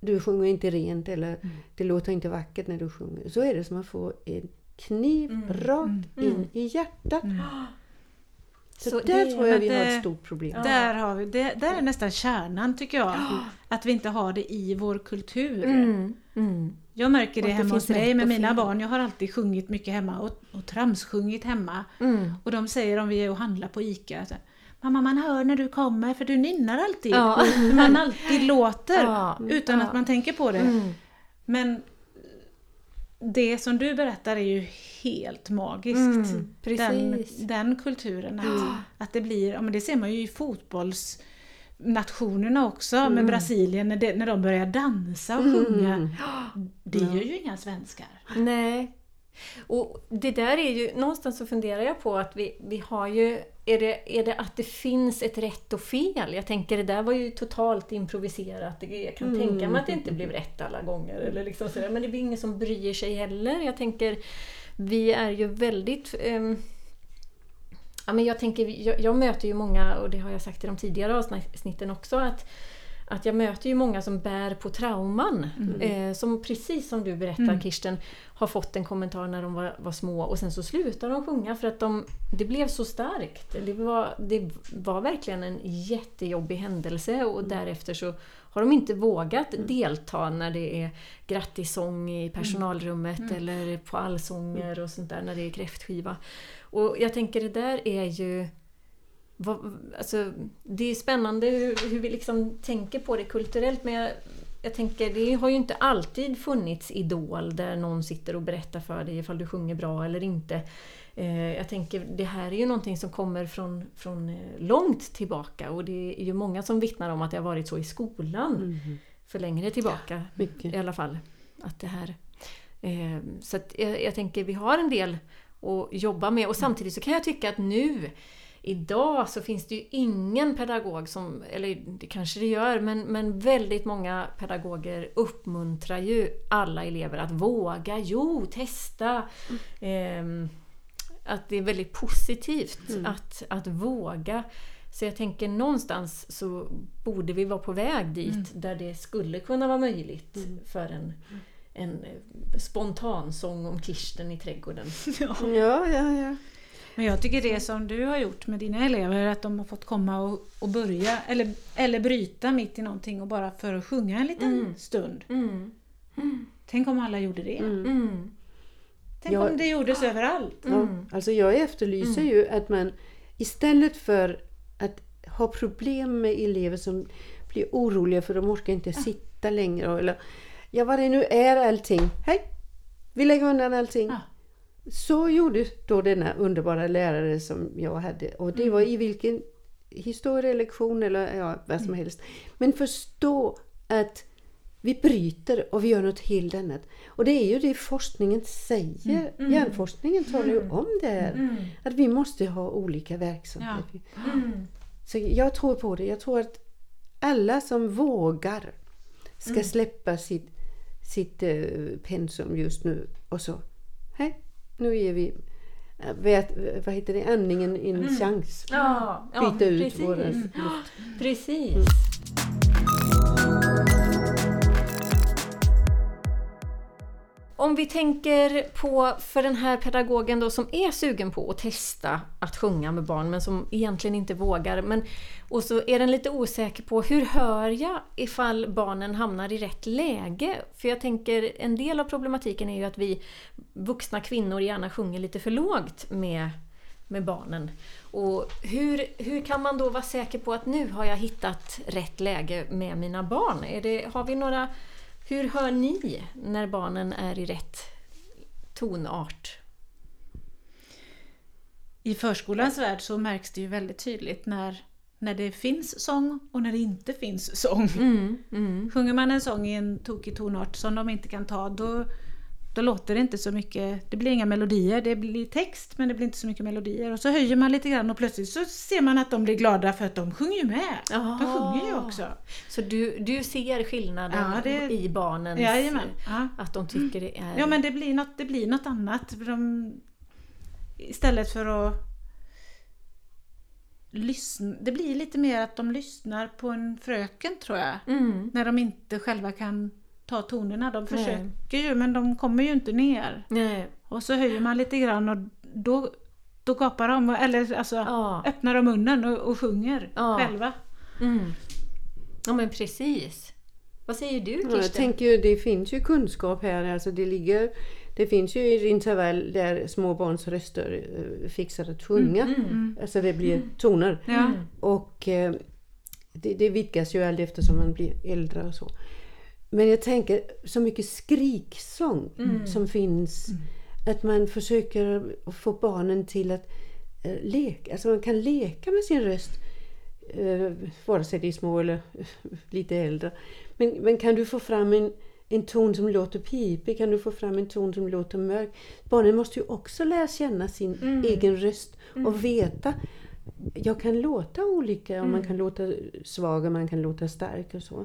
du sjunger inte rent eller det låter inte vackert när du sjunger. Så är det som att få en kniv rakt in i hjärtat. Så, Så där det- tror jag vi har det- ett stort problem. Där, har vi, det, där är nästan kärnan tycker jag. Att vi inte har det i vår kultur. Mm. Mm. Jag märker det det hemma hos mig med mina barn. Jag har alltid sjungit mycket hemma och, och tramssjungit hemma. Mm. Och de säger om vi är och handlar på ICA Mamma man hör när du kommer för du nynnar alltid. Ja. Hur Man alltid låter Ja. utan Ja. att man tänker på det. Mm. Men det som du berättar är ju helt magiskt. Mm, den, precis. den kulturen. Att, att det blir, ja men det ser man ju i fotbollsnationerna också Mm. med Brasilien när, de börjar dansa och sjunga. Det gör ju inga svenskar. Nej. Och det där är ju, någonstans så funderar jag på att vi, vi har ju, är det, är det att det finns ett rätt och fel? Jag tänker det där var ju totalt improviserat. Jag kan tänka mig att det inte blev rätt alla gånger. Eller liksom sådär. Men det blir ingen som bryr sig heller. Jag tänker, vi är ju väldigt ehm, Ja, men jag, tänker, jag, jag möter ju många, och det har jag sagt i de tidigare avsnitten också, att, att jag möter ju många som bär på trauman. Eh, som precis som du berättar Kirsten, har fått en kommentar när de var, var små och sen så slutar de sjunga för att de, det blev så starkt. Det var, det var verkligen en jättejobbig händelse och därefter så har de inte vågat delta när det är grattissång i personalrummet eller på allsånger och sånt där när det är kräftskiva. Och jag tänker det där är ju vad, alltså, det är spännande hur, hur vi liksom tänker på det kulturellt men jag, jag tänker det har ju inte alltid funnits Idol där någon sitter och berättar för dig ifall du sjunger bra eller inte. Eh, jag tänker det här är ju någonting som kommer från, från eh, långt tillbaka och det är ju många som vittnar om att det har varit så i skolan för längre tillbaka Mycket. i alla fall. Att det här, eh, så jag, jag tänker vi har en del att jobba med och samtidigt så kan jag tycka att nu Idag så finns det ju ingen pedagog som, eller det kanske det gör, men, men väldigt många pedagoger uppmuntrar ju alla elever att våga, jo, testa. Ehm, att det är väldigt positivt att, att våga. Så jag tänker någonstans så borde vi vara på väg dit där det skulle kunna vara möjligt för en, en eh, spontansång om Kirsten i trädgården. Ja, ja, ja. Men jag tycker det som du har gjort med dina elever, att de har fått komma och, och börja, eller, eller bryta mitt i någonting och bara för att sjunga en liten stund. Mm. Tänk om alla gjorde det. Mm. Tänk Ja. om det gjordes överallt. Ja, alltså jag efterlyser ju att man istället för att ha problem med elever som blir oroliga för de orkar inte sitta längre. Eller, ja, vad det nu är allting. Hej! Vi lägger undan allting. Ja. Så gjorde då denna underbara lärare som jag hade. Och det var i vilken historielektion eller ja, vad som helst. Men förstå att vi bryter och vi gör något helt annat. Och det är ju det forskningen säger. Mm. Hjärnforskningen talar ju om det här. Mm. Att vi måste ha olika verksamheter. Mm. Så jag tror på det. Jag tror att alla som vågar ska Mm. släppa sitt, sitt eh, pensum just nu och så. Hej, nu ger vi eh, vet, vad heter det, andningen en chans. Ja, ja, Byta ut precis. våra Mm. luft. Precis. Om vi tänker på för den här pedagogen då som är sugen på att testa att sjunga med barn men som egentligen inte vågar. Men, och så är den lite osäker på hur hör jag ifall barnen hamnar i rätt läge? För jag tänker en del av problematiken är ju att vi vuxna kvinnor gärna sjunger lite för lågt med, med barnen. Och hur, hur kan man då vara säker på att nu har jag hittat rätt läge med mina barn? Är det, har vi några, hur hör ni när barnen är i rätt tonart? I förskolans värld så märks det ju väldigt tydligt när, när det finns sång och när det inte finns sång. Mm, mm. Sjunger man en sång i en tokig tonart som de inte kan ta, då, då låter det inte så mycket. Det blir inga melodier, det blir text men det blir inte så mycket melodier. Och så höjer man lite grann och plötsligt så ser man att de blir glada för att de sjunger ju med. De Aha. sjunger ju också. Så du, du ser skillnaden Ja, det- i barnens... Jajamän. Ja. Att de tycker det är... Ja men det blir något, det blir något annat. De, istället för att lyssna. Det blir lite mer att de lyssnar på en fröken tror jag. Mm. När de inte själva kan ta tonerna. De Nej. försöker ju men de kommer ju inte ner. Nej. Och så höjer man lite grann och då, då gapar de, eller alltså Ja. öppnar de munnen och, och sjunger Ja. själva. Mm. Ja men precis. Vad säger du Ja, Kirsten? jag tänker ju, det finns ju kunskap här. Alltså det, ligger, det finns ju intervall där små barns röster eh, fixar att sjunga. Mm. Alltså det blir toner. Ja. Och eh, det, det vidgas ju allt eftersom man blir äldre och så. Men jag tänker så mycket skriksång som finns. Att man försöker få barnen till att eh, leka. Alltså man kan leka med sin röst. Eh, vare sig de är små eller lite äldre. Men, men kan du få fram en, en ton som låter pipig? Kan du få fram en ton som låter mörk? Barnen måste ju också lära känna sin egen röst och veta jag kan låta olika och man kan låta svag och man kan låta stark och så.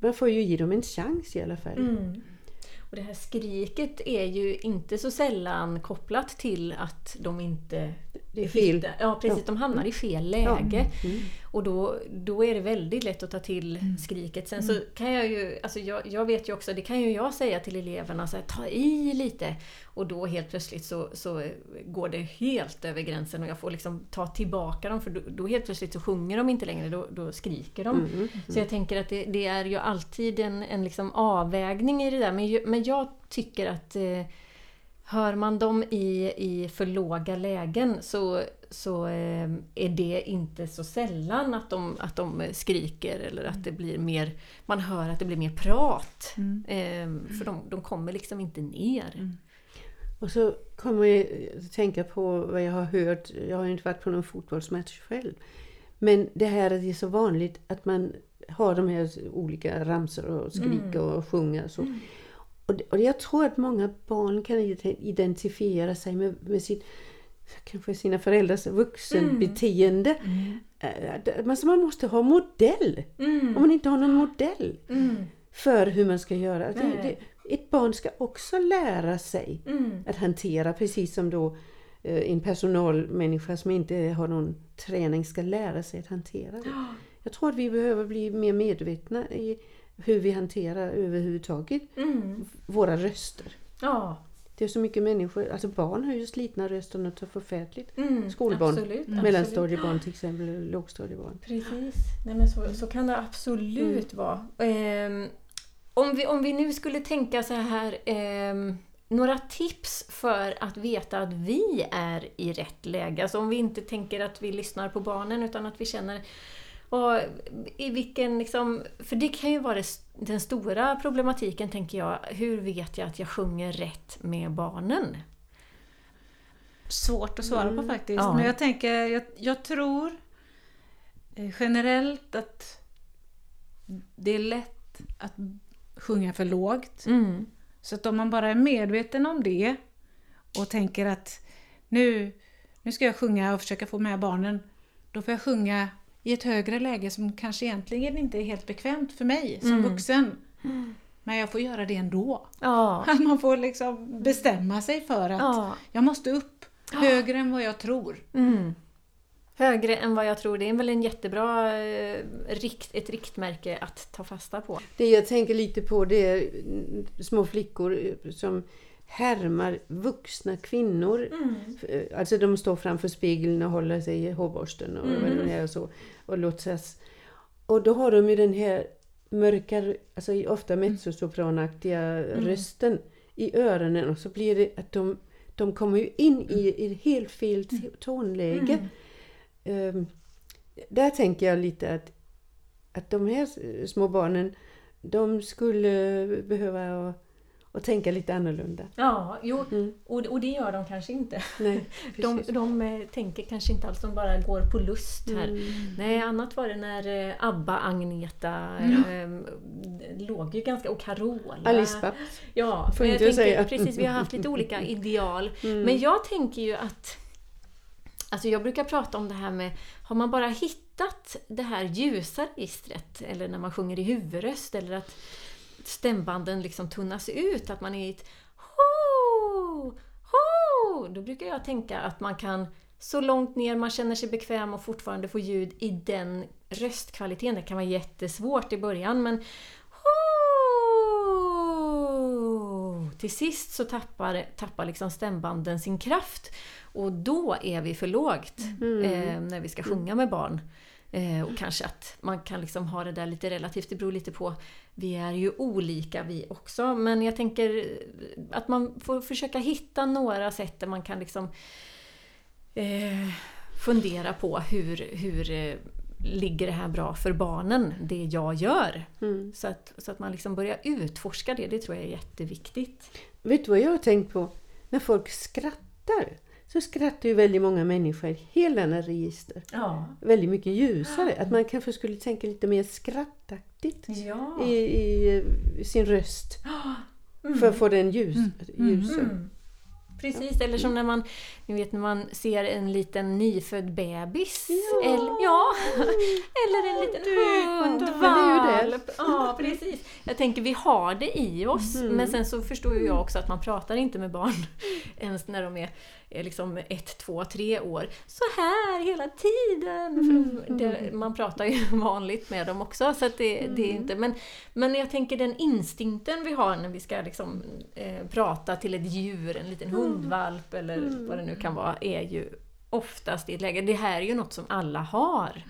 Man får ju ge dem en chans i alla fall. Mm. Och det här skriket är ju inte så sällan kopplat till att de inte det fel. hittar- Ja precis, Ja. de hamnar i fel läge. Ja. Mm. Och då, då är det väldigt lätt att ta till skriket. Sen så kan jag ju, alltså jag, jag vet ju också, det kan ju jag säga till eleverna, så här, ta i lite. Och då helt plötsligt så, så går det helt över gränsen och jag får liksom ta tillbaka dem för då, då helt plötsligt så sjunger de inte längre, då, då skriker de. Mm. Så jag tänker att det, det är ju alltid en, en liksom avvägning i det där. Men, men jag tycker att eh, hör man dem i, i för låga lägen så, så eh, är det inte så sällan att de, att de skriker eller att det blir mer, man hör att det blir mer prat. Eh, för de, de kommer liksom inte ner. Och så kommer jag att tänka på vad jag har hört. Jag har inte varit på någon fotbollsmatch själv. Men det här att det är så vanligt att man har de här olika ramsor och skrika och sjunga och så. Och, det, och jag tror att många barn kan ide- identifiera sig med, med sitt, kanske sina föräldrars vuxenbeteende. Eh, att Man, så man måste ha modell. Om man inte har någon modell för hur man ska göra. Det, det, ett barn ska också lära sig att hantera, precis som då eh, en personalmänniska som inte har någon träning ska lära sig att hantera det. Jag tror att vi behöver bli mer medvetna i hur vi hanterar överhuvudtaget våra röster. Ja, Det är så mycket människor, alltså barn har ju slitna röster något så förfärligt. mm, Skolbarn, absolut, mellanstadiebarn till exempel, lågstadiebarn. Precis. Nej, men så, så kan det absolut vara. Ehm, om, vi, om vi nu skulle tänka så här, ehm, några tips för att veta att vi är i rätt läge. Alltså om vi inte tänker att vi lyssnar på barnen utan att vi känner och i vilken liksom, för det kan ju vara den stora problematiken tänker jag. Hur vet jag att jag sjunger rätt med barnen? Svårt att svara på faktiskt. Ja. Men jag tänker, jag, jag tror eh, generellt att det är lätt att sjunga för lågt. Mm. Så att om man bara är medveten om det och tänker att nu, nu ska jag sjunga och försöka få med barnen, då får jag sjunga i ett högre läge som kanske egentligen inte är helt bekvämt för mig som Mm. vuxen. Men jag får göra det ändå. Ja. Att man får liksom bestämma sig för att ja. jag måste upp högre än vad jag tror. Mm. Högre än vad jag tror. Det är väl en jättebra eh, rikt, ett riktmärke att ta fasta på. Det jag tänker lite på det är mm, små flickor eh, som härmar vuxna kvinnor. Eh, Alltså de står framför spegeln och håller sig i hårborsten och är och så. Och låtsas. Och då har de ju den här mörka, alltså ofta mezzosopranaktiga rösten i öronen och så blir det att de, de kommer ju in i, i helt fel t- tonläge. Ehm, där tänker jag lite att, att de här små barnen, de skulle behöva att tänka lite annorlunda. Ja, jo, Mm. och, och det gör de kanske inte. Nej, De, de eh, tänker kanske inte alls, de bara går på lust här. Mm. Nej, annat var det när eh, Abba, Agneta eh, låg ju ganska... Och Carola. Babs. Ja, Får inte jag tänker, precis, vi har haft lite olika ideal. Mm. Men jag tänker ju att Alltså jag brukar prata om det här med, har man bara hittat det här ljusa registret, eller när man sjunger i huvudröst, eller att stämbanden liksom tunnas ut, att man är i ett ho, ho, då brukar jag tänka att man kan så långt ner man känner sig bekväm och fortfarande få ljud i den röstkvaliteten. Det kan vara jättesvårt i början men ho, till sist så tappar, tappar liksom stämbanden sin kraft och då är vi för lågt eh, när vi ska sjunga med barn. Eh, och kanske att man kan liksom ha det där lite relativt, det beror lite på. Vi är ju olika vi också, men jag tänker att man får försöka hitta några sätt där man kan liksom eh, fundera på hur, hur eh, ligger det här bra för barnen, det jag gör? Mm. Så att, så att man liksom börjar utforska det, det tror jag är jätteviktigt. Vet du vad jag har tänkt på? När folk skrattar så skrattar ju väldigt många människor hela denna register. Ja. Väldigt mycket ljusare. Att man kanske skulle tänka lite mer skrattaktigt Ja. i, i, i sin röst. För att få den ljus, ljusare. Mm. Precis, eller som när man, ni vet när man ser en liten nyfödd bebis. Ja. Eller, ja. eller en liten det. hundvalp. Ja, precis. Jag tänker vi har det i oss, men sen så förstår ju jag också att man pratar inte med barn ens när de är liksom ett, två, tre år. Så här hela tiden! För de, det, man pratar ju vanligt med dem också, så det, det är inte... Men, men jag tänker den instinkten vi har när vi ska liksom, eh, prata till ett djur, en liten hundvalp eller vad det nu kan vara, är ju oftast i ett läge... Det här är ju något som alla har.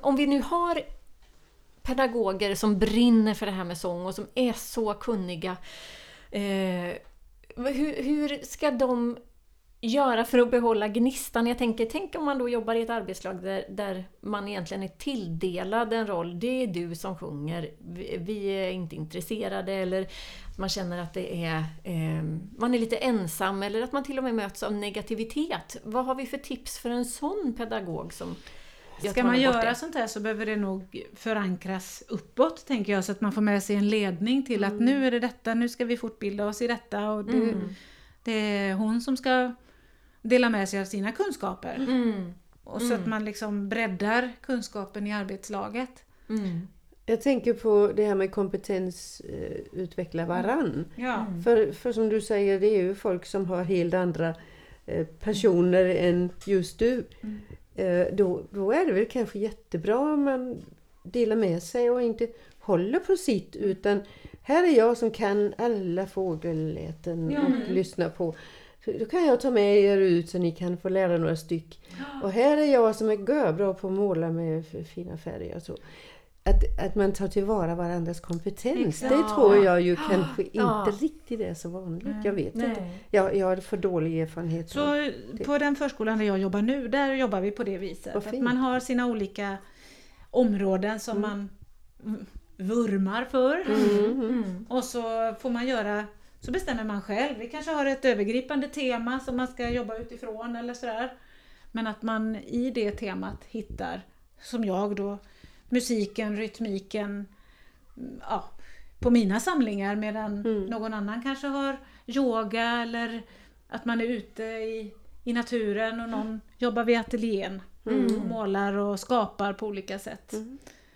Om vi nu har pedagoger som brinner för det här med sång och som är så kunniga. Eh, hur, hur ska de göra för att behålla gnistan? Jag tänker, tänk om man då jobbar i ett arbetslag där, där man egentligen är tilldelad en roll. Det är du som sjunger, vi, vi är inte intresserade eller man känner att det är, eh, man är lite ensam eller att man till och med möts av negativitet. Vad har vi för tips för en sån pedagog som Ska man göra det? sånt här så behöver det nog förankras uppåt, tänker jag, så att man får med sig en ledning till att nu är det detta, nu ska vi fortbilda oss i detta och det, Mm. det är hon som ska dela med sig av sina kunskaper. Mm. Och så att man liksom breddar kunskapen i arbetslaget. Mm. Jag tänker på det här med kompetens, eh, utveckla varann. Ja. För, för som du säger, det är ju folk som har helt andra eh, personer än just du. Eh, då, då är det väl kanske jättebra om man delar med sig och inte håller på sitt utan här är jag som kan alla fågelläten och lyssna på. Så Då kan jag ta med er ut så ni kan få lära några styck. Och här är jag som är görbra på att måla med fina färger och så. Att, att man tar tillvara varandras kompetens. Det Exakt. tror jag ju kanske Ja. inte riktigt är så vanligt. Jag vet Nej. inte. Jag, jag har för dålig erfarenhet. Så på den förskolan där jag jobbar nu, där jobbar vi på det viset. Att man har sina olika områden som man v- vurmar för. Mm. Och så får man göra, så bestämmer man själv. Vi kanske har ett övergripande tema som man ska jobba utifrån eller sådär. Men att man i det temat hittar, som jag då, musiken, rytmiken, mm, ja, på mina samlingar medan Mm. någon annan kanske har yoga eller att man är ute i, i naturen och någon jobbar vid ateljén Mm. och målar och skapar på olika sätt.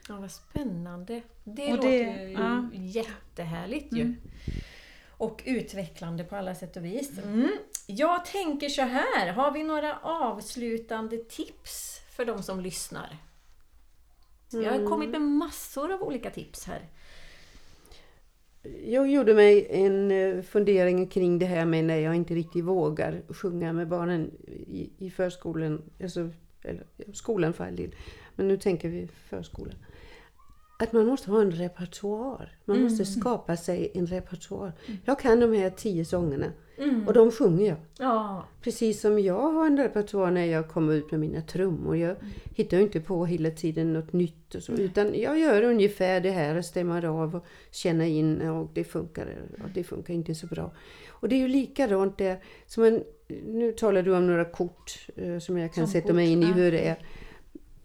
Ja, vad spännande. Det Och låter det- ju ja. jättehärligt ju. Mm. Och utvecklande på alla sätt och vis. Mm. Jag tänker så här, har vi några avslutande tips för de som lyssnar? Så Jag har kommit med massor av olika tips här. Jag gjorde mig en eh, fundering kring det här med när jag inte riktigt vågar sjunga med barnen i, i förskolan, alltså, eller skolan för all del. Men nu tänker vi förskolan. Att man måste ha en repertoar. Man måste skapa sig en repertoar. Jag kan de här tio sångerna och de sjunger jag. Ja, Precis som jag har en repertoar när jag kommer ut med mina trummor. Jag hittar ju inte på hela tiden något nytt och så. Utan jag gör ungefär det här och stämmer av och känner in och det funkar och det funkar inte så bra. Och det är ju likadant där. Som en, nu talar du om några kort eh, som jag kan Som sätta kort, mig in i hur det är.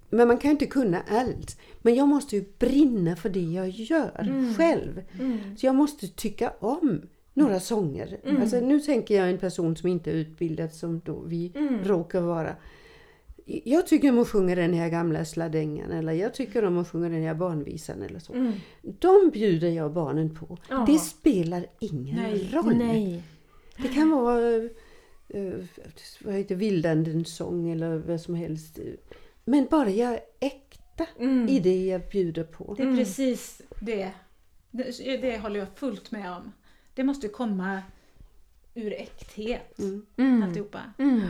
Men man kan inte kunna allt. Men jag måste ju brinna för det jag gör själv. Så jag måste tycka om några sånger. Alltså, nu tänker jag en person som inte är utbildad som då vi råkar vara. Jag tycker om att sjunga den här gamla sladängan eller jag tycker om att sjunga den här barnvisan eller så. De bjuder jag barnen på. Ja. Det spelar ingen Nej, roll. nej. Det kan vara uh, vad heter Vildandens sång eller vad som helst. Men bara jag är äkta i det jag bjuder på. Det är precis det. det. Det håller jag fullt med om. Det måste komma ur äkthet, Mm. alltihopa. Mm.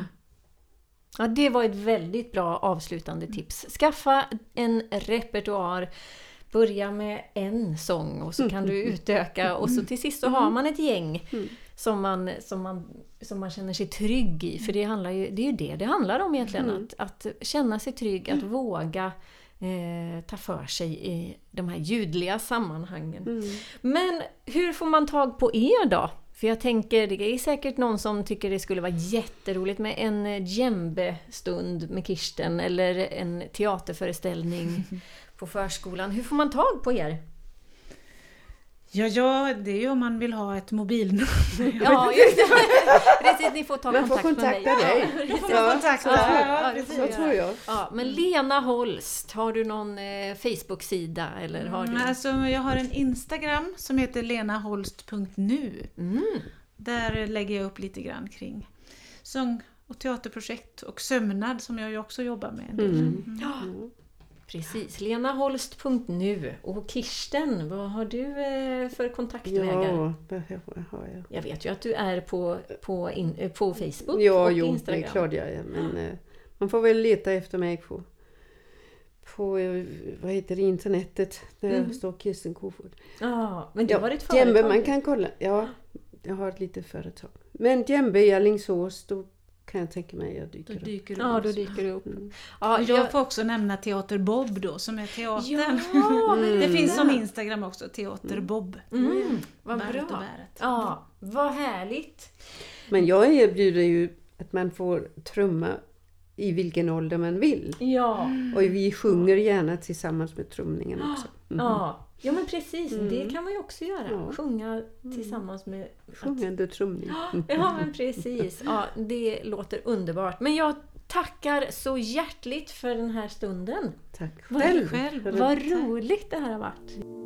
Ja, det var ett väldigt bra avslutande tips. Skaffa en repertoar. Börja med en sång och så kan du utöka och så till sist så har man ett gäng som man, som man, som man känner sig trygg i. För det, handlar ju, det är ju det det handlar om egentligen. Att, att känna sig trygg, att våga eh, ta för sig i de här ljudliga sammanhangen. Men hur får man tag på er då? För jag tänker, det är säkert någon som tycker det skulle vara jätteroligt med en djembe-stund med Kirsten eller en teaterföreställning på förskolan. Hur får man tag på er? Ja, ja, det är ju om man vill ha ett mobilnummer. Ja, just det. Precis, ni får ta Man får kontakt med mig. kontakta dig. Ja. Ja, kontakt. så, Ja, så, jag. tror jag. Ja, men Lena Holst, har du någon eh, Facebook-sida eller har du? Mm, alltså, jag har en Instagram som heter lenaholst.nu. Mm. Där lägger jag upp lite grann kring sång och teaterprojekt och sömnad som jag ju också jobbar med. en del. Mm. Ja, precis. Lenaholst.nu. Och Kirsten, vad har du eh, för kontaktvägar? Ja, vad har jag? Jag vet ju att du är på, på, in, eh, på Facebook Ja, och jo, det Instagram. är klart jag är. Men eh, man får väl leta efter mig på, på vad heter det, internetet. Där Mm. står Kirsten Kofod. Ja, men du Ja, har ett företag. man kan kolla. Ja, jag har ett litet företag. Men Djembe i Alingsås, då kan jag tänka mig att jag Då dyker upp. dyker det Ja, upp. då dyker det upp. Mm. Ja, Och jag får också nämna Teater Bob då, som är teatern. Ja, men Det finns som. Instagram också, Teater Bob. Mm, vad Bäret och bra. bäret. Ja, vad härligt. Men jag erbjuder ju att man får trumma i vilken ålder man vill. Ja, Och vi sjunger gärna tillsammans med trumningen också. Mm. ja. Ja men precis. Det kan man ju också göra. Ja. Sjunga tillsammans med... Sjungande trumning. Mm. Ja, men precis. Ja, det låter underbart. Men jag tackar så hjärtligt för den här stunden. Tack Vad- själv. själv. för det. Vad roligt det här har varit.